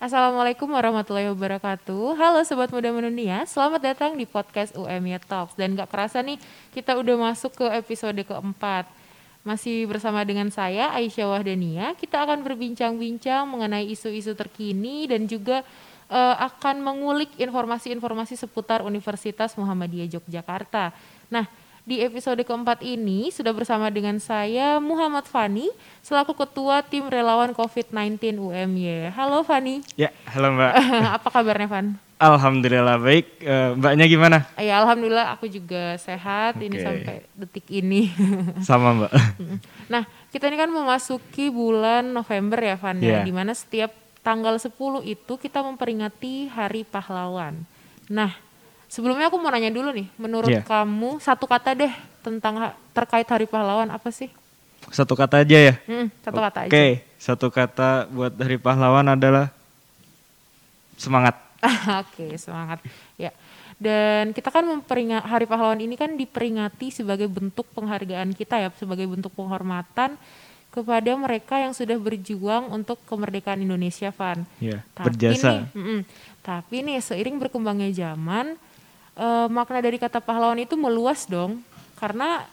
Assalamualaikum warahmatullahi wabarakatuh. Halo Sobat Muda Mendunia, selamat datang di podcast UMY Talks. Dan gak kerasa nih, kita udah masuk ke episode keempat. Masih bersama dengan saya, Aisyah Wahdania. Kita akan berbincang-bincang mengenai isu-isu terkini dan juga uh, akan mengulik informasi-informasi seputar Universitas Muhammadiyah Yogyakarta. Nah, di episode keempat ini sudah bersama dengan saya Muhammad Fani selaku ketua tim relawan COVID-19 UMY. Halo Fani. Ya, halo Mbak. Apa kabarnya Van? Alhamdulillah baik. Uh, mbaknya gimana? Ya alhamdulillah aku juga sehat okay. ini sampai detik ini. Sama Mbak. nah kita ini kan memasuki bulan November ya Van yeah. ya, iya. di mana setiap tanggal 10 itu kita memperingati Hari Pahlawan. Nah Sebelumnya aku mau nanya dulu nih, menurut yeah. kamu satu kata deh tentang terkait Hari Pahlawan apa sih? Satu kata aja ya? Hmm, satu kata aja. Oke, satu kata buat Hari Pahlawan adalah semangat. Oke, semangat. Ya. Dan kita kan memperingat Hari Pahlawan ini kan diperingati sebagai bentuk penghargaan kita ya, sebagai bentuk penghormatan kepada mereka yang sudah berjuang untuk kemerdekaan Indonesia, Van. Iya, berjasa. Nih, mm -mm, tapi nih seiring berkembangnya zaman, uh, makna dari kata pahlawan itu meluas dong karena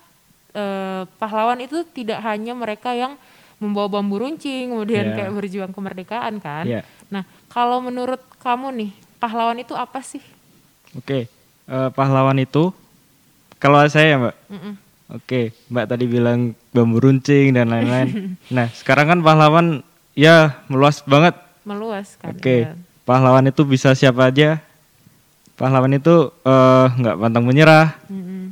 uh, pahlawan itu tidak hanya mereka yang membawa bambu runcing kemudian yeah. kayak berjuang kemerdekaan kan. Yeah. Nah kalau menurut kamu nih pahlawan itu apa sih? Oke okay. uh, eh, pahlawan itu kalau saya ya mbak. Mm -mm. Oke okay. mbak tadi bilang bambu runcing dan lain-lain. nah sekarang kan pahlawan ya meluas banget. Meluas kan. Oke okay. ya. pahlawan itu bisa siapa aja pahlawan itu eh, nggak uh, pantang menyerah mm-hmm.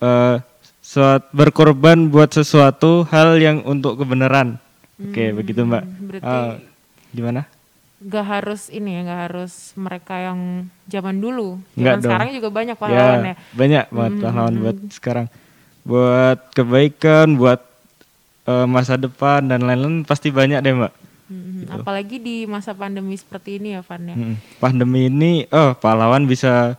uh, suat berkorban buat sesuatu hal yang untuk kebenaran oke okay, mm-hmm. begitu mbak Berarti uh, gimana Gak harus ini ya, gak harus mereka yang zaman dulu. Zaman sekarang juga banyak pahlawan ya. ya. Banyak banget hmm. pahlawan buat sekarang. Buat kebaikan, buat uh, masa depan dan lain-lain pasti banyak deh mbak. Hmm, gitu. Apalagi di masa pandemi seperti ini ya Van ya. Hmm, pandemi ini, oh pahlawan bisa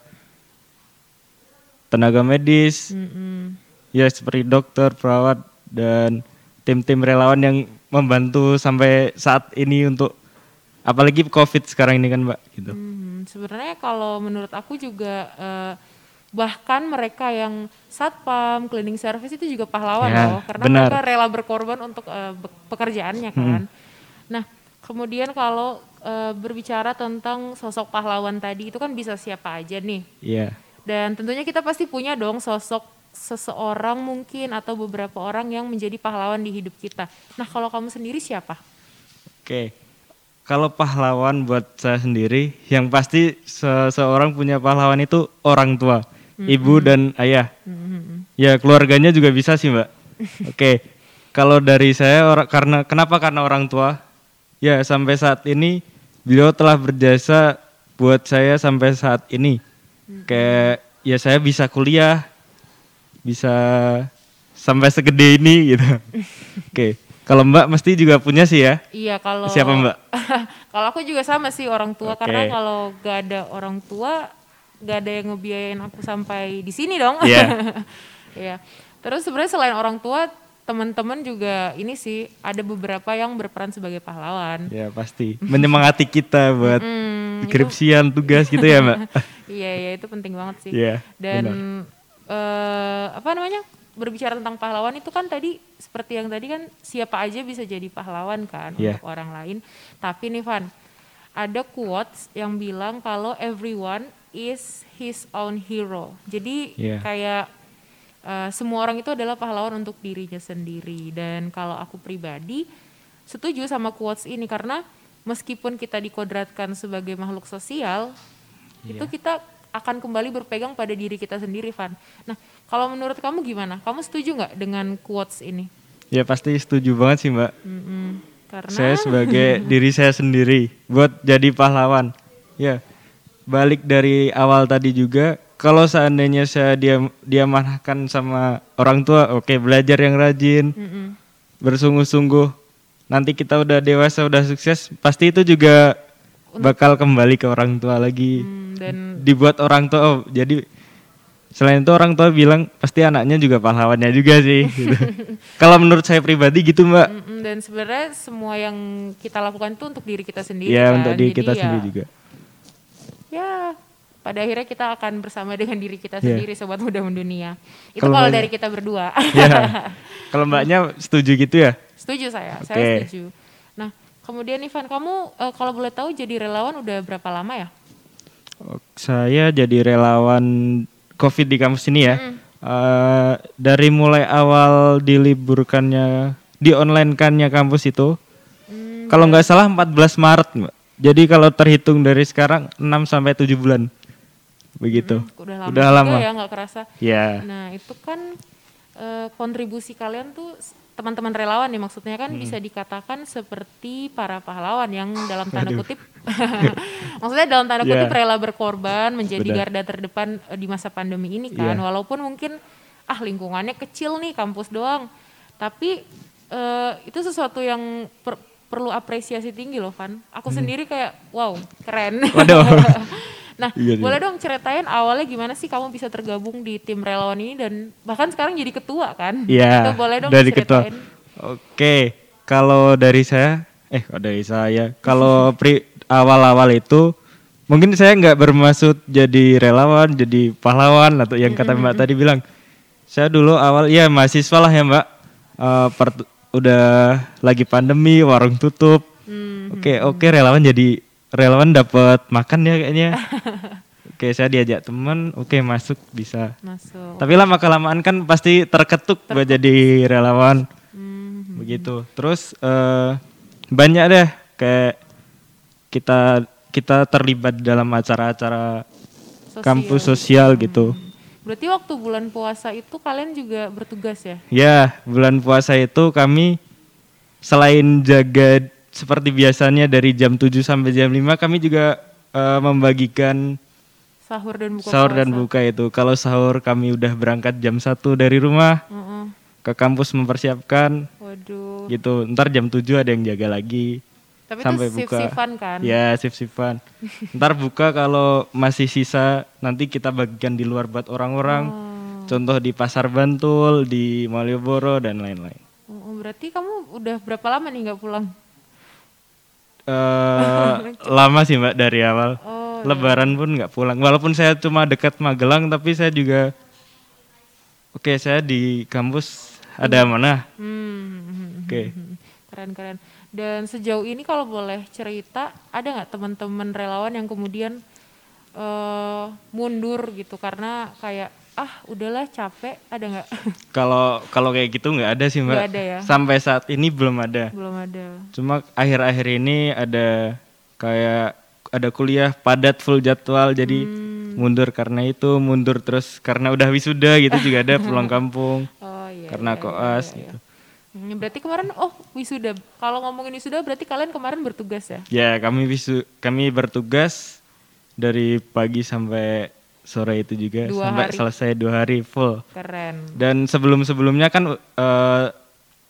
tenaga medis, hmm. ya seperti dokter, perawat dan tim-tim relawan yang membantu sampai saat ini untuk apalagi COVID sekarang ini kan Mbak gitu. Hmm, sebenarnya kalau menurut aku juga uh, bahkan mereka yang satpam, cleaning service itu juga pahlawan ya, loh karena benar. mereka rela berkorban untuk uh, pekerjaannya kan. Hmm Nah, kemudian kalau e, berbicara tentang sosok pahlawan tadi itu kan bisa siapa aja nih. Iya. Yeah. Dan tentunya kita pasti punya dong sosok seseorang mungkin atau beberapa orang yang menjadi pahlawan di hidup kita. Nah, kalau kamu sendiri siapa? Oke. Okay. Kalau pahlawan buat saya sendiri, yang pasti seseorang punya pahlawan itu orang tua, mm-hmm. ibu dan ayah. Mm-hmm. Ya keluarganya juga bisa sih mbak. Oke. Okay. Kalau dari saya orang karena kenapa karena orang tua? Ya, sampai saat ini beliau telah berjasa buat saya sampai saat ini. Hmm. Kayak ya saya bisa kuliah, bisa sampai segede ini gitu. Oke. Kalau Mbak mesti juga punya sih ya? Iya, kalau Siapa Mbak? kalau aku juga sama sih orang tua okay. karena kalau gak ada orang tua gak ada yang ngebiayain aku sampai di sini dong. Iya. Yeah. yeah. Terus sebenarnya selain orang tua teman-teman juga ini sih ada beberapa yang berperan sebagai pahlawan. Ya pasti menyemangati kita buat mm, skripsian itu... tugas gitu ya mbak. iya iya itu penting banget sih. Yeah, Dan uh, apa namanya berbicara tentang pahlawan itu kan tadi seperti yang tadi kan siapa aja bisa jadi pahlawan kan yeah. untuk orang lain. Tapi nih Van ada quotes yang bilang kalau everyone is his own hero. Jadi yeah. kayak uh, semua orang itu adalah pahlawan untuk dirinya sendiri dan kalau aku pribadi setuju sama quotes ini karena meskipun kita dikodratkan sebagai makhluk sosial yeah. itu kita akan kembali berpegang pada diri kita sendiri Van. Nah kalau menurut kamu gimana? Kamu setuju nggak dengan quotes ini? Ya pasti setuju banget sih mbak. Mm -mm. Karena saya sebagai diri saya sendiri buat jadi pahlawan. Ya balik dari awal tadi juga kalau seandainya saya dia dia manahkan sama orang tua, oke okay, belajar yang rajin, mm -mm. bersungguh-sungguh. Nanti kita udah dewasa, udah sukses, pasti itu juga bakal kembali ke orang tua lagi. Mm, dan dibuat orang tua, oh, jadi selain itu orang tua bilang pasti anaknya juga pahlawannya juga sih gitu. kalau menurut saya pribadi gitu mbak dan sebenarnya semua yang kita lakukan itu untuk diri kita sendiri ya kan? untuk diri Jadi kita ya, sendiri juga ya pada akhirnya kita akan bersama dengan diri kita yeah. sendiri sobat muda mendunia itu kalau dari kita berdua yeah. kalau mbaknya setuju gitu ya setuju saya okay. saya setuju nah kemudian Ivan kamu uh, kalau boleh tahu jadi relawan udah berapa lama ya saya jadi relawan COVID di kampus ini ya. Mm. Uh, dari mulai awal diliburkannya, di online kannya kampus itu, mm, kalau nggak salah 14 Maret, Mbak. Jadi kalau terhitung dari sekarang 6 sampai 7 bulan. Begitu. Mm, udah lama, udah lama. ya nggak kerasa. Ya. Yeah. Nah, itu kan uh, kontribusi kalian tuh teman-teman relawan nih maksudnya kan hmm. bisa dikatakan seperti para pahlawan yang dalam tanda kutip maksudnya dalam tanda kutip yeah. rela berkorban menjadi Benar. garda terdepan uh, di masa pandemi ini kan yeah. walaupun mungkin ah lingkungannya kecil nih kampus doang tapi uh, itu sesuatu yang per, perlu apresiasi tinggi loh Van aku hmm. sendiri kayak wow keren Waduh. Nah, iya, boleh iya. dong ceritain awalnya gimana sih kamu bisa tergabung di tim relawan ini dan bahkan sekarang jadi ketua kan? Iya. boleh dong dari ceritain. ketua. Oke, kalau dari saya, eh dari saya, kalau pri awal-awal itu mungkin saya nggak bermaksud jadi relawan, jadi pahlawan atau yang kata Mbak tadi bilang. Saya dulu awal ya mahasiswa lah ya Mbak. Uh, udah lagi pandemi, warung tutup. Mm-hmm. Oke, oke relawan jadi relawan dapat makan ya kayaknya. Oke, saya diajak teman, oke masuk bisa. Masuk. Tapi lama kelamaan kan pasti terketuk, terketuk. buat jadi relawan. Mm-hmm. Begitu. Terus uh, banyak deh kayak kita kita terlibat dalam acara-acara kampus sosial hmm. gitu. Berarti waktu bulan puasa itu kalian juga bertugas ya? Ya, bulan puasa itu kami selain jaga seperti biasanya dari jam 7 sampai jam 5 kami juga uh, membagikan sahur dan buka sahur dan buka itu. Kalau sahur kami udah berangkat jam 1 dari rumah uh -uh. ke kampus mempersiapkan. Waduh. Gitu. Ntar jam 7 ada yang jaga lagi. Tapi sampai itu buka. sif kan? Ya, sif-sifan. Ntar buka kalau masih sisa nanti kita bagikan di luar buat orang-orang. Oh. Contoh di Pasar Bantul, di Malioboro dan lain-lain. Oh, berarti kamu udah berapa lama nih nggak pulang? Uh, lama sih mbak dari awal. Oh, iya. Lebaran pun nggak pulang. Walaupun saya cuma dekat Magelang, tapi saya juga, oke okay, saya di kampus ada hmm. mana? Hmm. Oke. Okay. Keren-keren. Dan sejauh ini kalau boleh cerita, ada nggak teman-teman relawan yang kemudian uh, mundur gitu karena kayak ah udahlah capek ada nggak? Kalau kalau kayak gitu nggak ada sih mbak. Gak ada ya. Sampai saat ini belum ada. Belum ada. Cuma akhir-akhir ini ada kayak ada kuliah padat full jadwal jadi hmm. mundur karena itu mundur terus karena udah wisuda gitu juga ada pulang kampung. Oh iya. Karena iya, koas iya, iya. gitu. Hmm, berarti kemarin oh wisuda. Kalau ngomongin wisuda berarti kalian kemarin bertugas ya? Ya kami wisu kami bertugas dari pagi sampai sore itu juga dua sampai hari. selesai dua hari full. Keren. Dan sebelum-sebelumnya kan uh,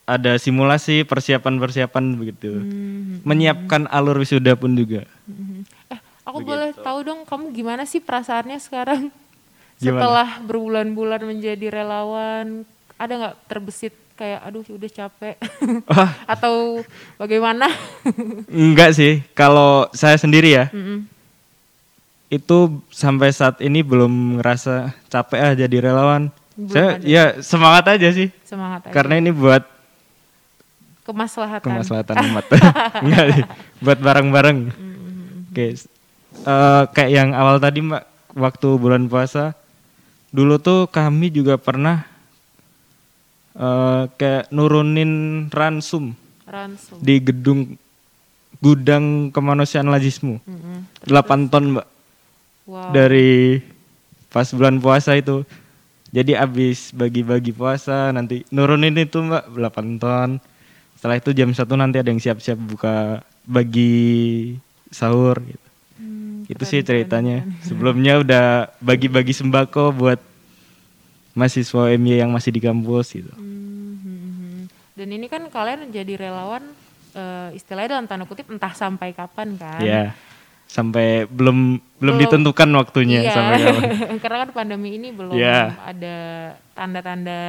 ada simulasi persiapan-persiapan begitu. Hmm. Menyiapkan alur wisuda pun juga. Hmm. Eh, aku begitu. boleh tahu dong kamu gimana sih perasaannya sekarang? Gimana? Setelah berbulan-bulan menjadi relawan, ada nggak terbesit kayak aduh udah capek atau bagaimana? Enggak sih, kalau saya sendiri ya. Mm -mm itu sampai saat ini belum ngerasa capek ah jadi relawan. Belum Saya ada. ya semangat aja sih. Semangat aja. Karena ini buat kemaslahatan. Kemaslahatan umat. Enggak sih, buat bareng-bareng. Mm-hmm. Oke. Okay. Uh, eh, kayak yang awal tadi Mbak waktu bulan puasa dulu tuh kami juga pernah uh, kayak nurunin ransum. Ransum. Di gedung gudang kemanusiaan Lajismu. Mm-hmm. 8 ton, Mbak wow. dari pas bulan puasa itu. Jadi abis bagi-bagi puasa nanti nurunin itu mbak 8 ton. Setelah itu jam satu nanti ada yang siap-siap buka bagi sahur gitu. Hmm, itu sih ceritanya. Keren. Sebelumnya udah bagi-bagi sembako buat mahasiswa MY yang masih di kampus gitu. Hmm, hmm, hmm. Dan ini kan kalian jadi relawan uh, istilahnya dalam tanda kutip entah sampai kapan kan. Yeah sampai belum belum, ditentukan waktunya iya. sampai Karena kan pandemi ini belum yeah. ada tanda-tanda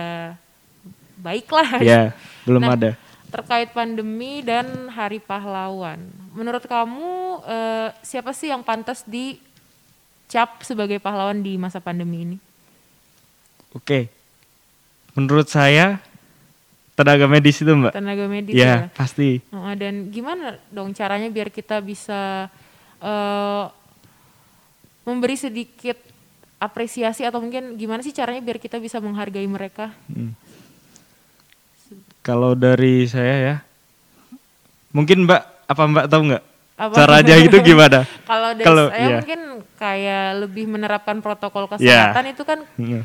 baik lah. Ya, belum nah, ada. Terkait pandemi dan Hari Pahlawan, menurut kamu eh, siapa sih yang pantas dicap sebagai pahlawan di masa pandemi ini? Oke, menurut saya tenaga medis itu mbak. Tenaga medis ya, ya. pasti. Dan gimana dong caranya biar kita bisa uh, memberi sedikit apresiasi atau mungkin gimana sih caranya biar kita bisa menghargai mereka? Hmm. Kalau dari saya ya, mungkin Mbak apa Mbak tahu nggak caranya itu gimana? Kalau dari Kalo, saya iya. mungkin kayak lebih menerapkan protokol iya. kesehatan yeah. itu kan yeah.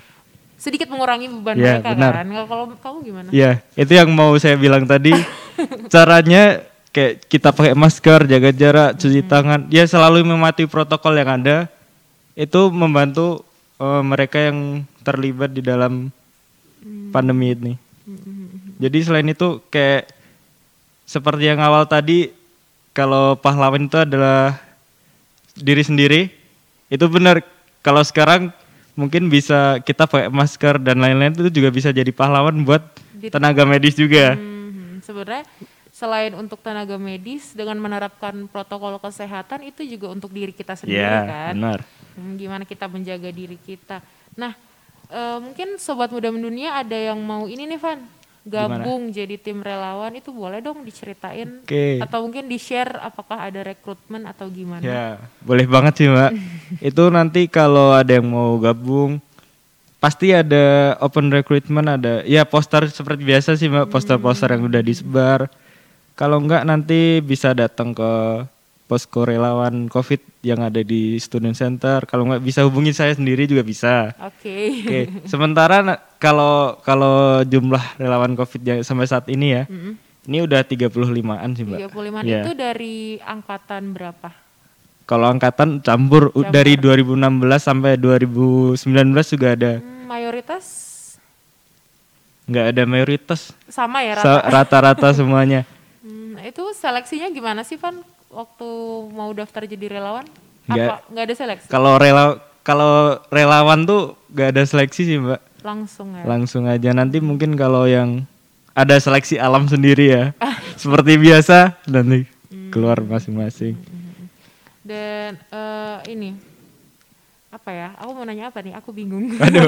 sedikit mengurangi beban yeah, mereka benar. kan. Kalau kamu gimana? Iya, yeah, itu yang mau saya bilang tadi. caranya kayak kita pakai masker, jaga jarak, cuci hmm. tangan, ya selalu mematuhi protokol yang ada. Itu membantu uh, mereka yang terlibat di dalam hmm. pandemi ini. Hmm. Jadi selain itu kayak seperti yang awal tadi, kalau pahlawan itu adalah diri sendiri, itu benar. Kalau sekarang mungkin bisa kita pakai masker dan lain-lain itu juga bisa jadi pahlawan buat tenaga medis juga. Hmm, sebenarnya selain untuk tenaga medis dengan menerapkan protokol kesehatan itu juga untuk diri kita sendiri yeah, kan. Benar. Hmm, gimana kita menjaga diri kita. Nah, e, mungkin sobat muda mendunia ada yang mau ini nih Van gabung Gimana? jadi tim relawan itu boleh dong diceritain okay. atau mungkin di share apakah ada rekrutmen atau gimana? Ya boleh banget sih mbak. itu nanti kalau ada yang mau gabung pasti ada open recruitment ada ya poster seperti biasa sih mbak poster-poster yang udah disebar kalau enggak nanti bisa datang ke posko relawan COVID yang ada di Student Center. Kalau enggak bisa hubungi saya sendiri juga bisa. Oke. Okay. Oke. Okay. Sementara kalau kalau jumlah relawan COVID yang sampai saat ini ya, mm -hmm. ini udah 35-an sih, Mbak. 35-an yeah. itu dari angkatan berapa? Kalau angkatan campur, campur dari 2016 sampai 2019 juga ada. Hmm, mayoritas Enggak ada mayoritas. Sama ya rata. Rata-rata semuanya. itu seleksinya gimana sih Van waktu mau daftar jadi relawan? Apa nggak ada seleksi? Kalau rela kalau relawan tuh nggak ada seleksi sih mbak. Langsung ya. Langsung aja nanti mungkin kalau yang ada seleksi alam sendiri ya, seperti biasa nanti hmm. keluar masing-masing. Hmm. Dan uh, ini apa ya? Aku mau nanya apa nih? Aku bingung. Aduh.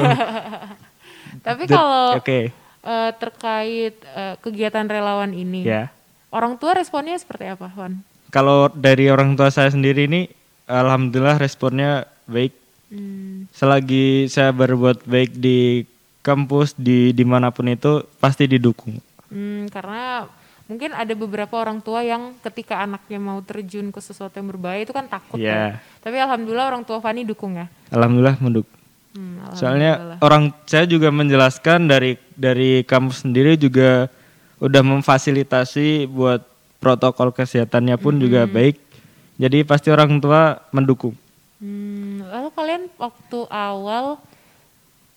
Tapi kalau okay. uh, eh, terkait uh, kegiatan relawan ini, yeah Orang tua responnya seperti apa, Wan? Kalau dari orang tua saya sendiri ini, alhamdulillah responnya baik. Hmm. Selagi saya berbuat baik di kampus, di di mana pun itu pasti didukung. Hmm, karena mungkin ada beberapa orang tua yang ketika anaknya mau terjun ke sesuatu yang berbahaya itu kan takut yeah. ya. Tapi alhamdulillah orang tua Fani dukung ya. Alhamdulillah mendukung. Hmm, Soalnya orang saya juga menjelaskan dari dari kampus sendiri juga udah memfasilitasi buat protokol kesehatannya pun hmm. juga baik. Jadi pasti orang tua mendukung. Hmm, lalu kalian waktu awal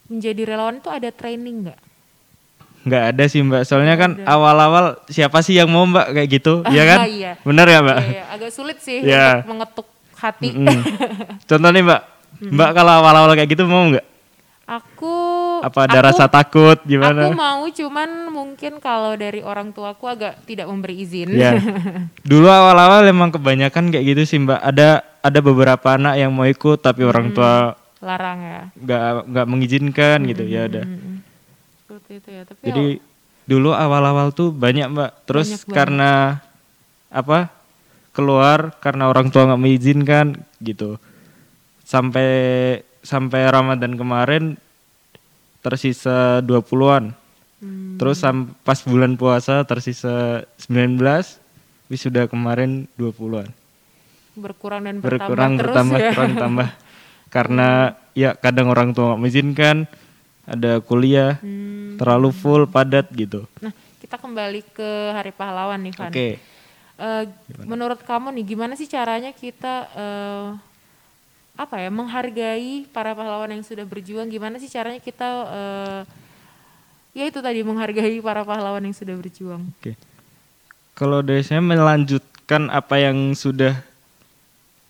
menjadi relawan itu ada training nggak? Nggak ada sih mbak, soalnya kan awal-awal siapa sih yang mau mbak kayak gitu, ya kan? iya. Bener ya mbak? Iya, iya. agak sulit sih ya. untuk mengetuk hati. Mm -hmm. Contoh nih mbak, mbak kalau awal-awal kayak gitu mau nggak? Aku apa ada aku, rasa takut gimana? Aku mau cuman mungkin kalau dari orang tuaku agak tidak memberi izin. Ya. Dulu awal-awal emang kebanyakan kayak gitu sih Mbak. Ada ada beberapa anak yang mau ikut tapi hmm, orang tua larang ya. Nggak nggak mengizinkan hmm, gitu ya ada. Hmm, hmm, Seperti itu ya. Tapi Jadi oh, dulu awal-awal tuh banyak Mbak. Terus banyak karena apa? keluar karena orang tua nggak mengizinkan gitu. Sampai sampai Ramadan kemarin tersisa 20-an. Hmm. Terus pas bulan puasa tersisa 19, wisuda kemarin 20-an. Berkurang dan berkurang bertambah bertambah ya. kurang tambah. Karena ya kadang orang tua nggak mengizinkan, ada kuliah hmm. terlalu full padat gitu. Nah, kita kembali ke Hari Pahlawan nih, Van. Oke. Okay. Uh, menurut kamu nih gimana sih caranya kita uh, apa ya menghargai para pahlawan yang sudah berjuang gimana sih caranya kita uh, ya itu tadi menghargai para pahlawan yang sudah berjuang. Oke. Kalau dari saya melanjutkan apa yang sudah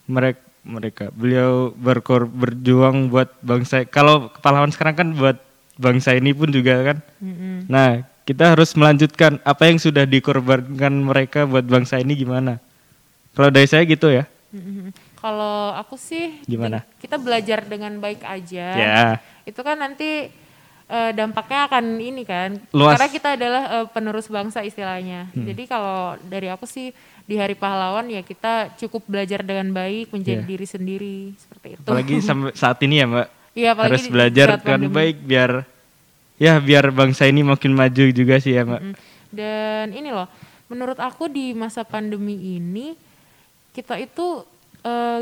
mereka mereka beliau berkor berjuang buat bangsa kalau pahlawan sekarang kan buat bangsa ini pun juga kan mm-hmm. nah kita harus melanjutkan apa yang sudah dikorbankan mereka buat bangsa ini gimana kalau dari saya gitu ya mm-hmm. Kalau aku sih gimana? kita belajar dengan baik aja. Ya. Itu kan nanti uh, dampaknya akan ini kan. Luas. karena kita adalah uh, penerus bangsa istilahnya. Hmm. jadi kalau dari aku sih di hari pahlawan ya kita cukup belajar dengan baik menjadi yeah. diri sendiri seperti itu. Apalagi sampai saat ini ya mbak. Iya, harus belajar dengan baik biar ya biar bangsa ini makin maju juga sih ya mbak. Mm -hmm. dan ini loh menurut aku di masa pandemi ini kita itu uh,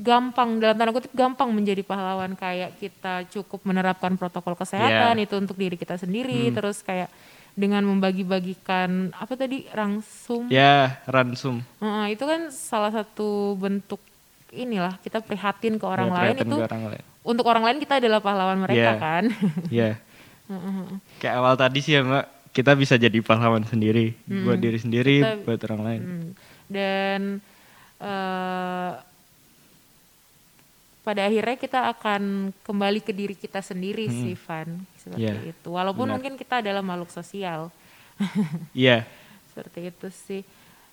gampang dalam tanda kutip gampang menjadi pahlawan kayak kita cukup menerapkan protokol kesehatan yeah. itu untuk diri kita sendiri hmm. terus kayak dengan membagi-bagikan apa tadi ransum ya yeah, ransum uh, itu kan salah satu bentuk inilah kita prihatin ke orang yeah, lain itu orang lain. untuk orang lain kita adalah pahlawan mereka yeah. kan ya yeah. kayak awal tadi sih ya mbak kita bisa jadi pahlawan sendiri hmm. buat diri sendiri kita, buat orang lain hmm. dan uh, pada akhirnya kita akan kembali ke diri kita sendiri hmm. sih Van seperti yeah. itu walaupun Benar. mungkin kita adalah makhluk sosial iya yeah. seperti itu sih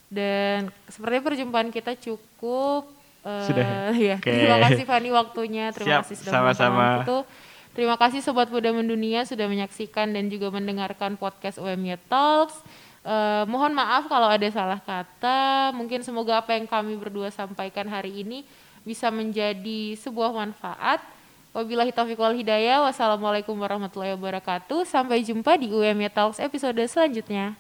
dan sepertinya perjumpaan kita cukup uh, sudah ya okay. terima kasih Fani waktunya terima Siap, kasih sudah sama-sama itu terima kasih sobat muda mendunia sudah menyaksikan dan juga mendengarkan podcast UMY Talks Uh, mohon maaf kalau ada salah kata. Mungkin semoga apa yang kami berdua sampaikan hari ini bisa menjadi sebuah manfaat. Wabillahi taufiq wal hidayah. Wassalamualaikum warahmatullahi wabarakatuh. Sampai jumpa di UMY Talks episode selanjutnya.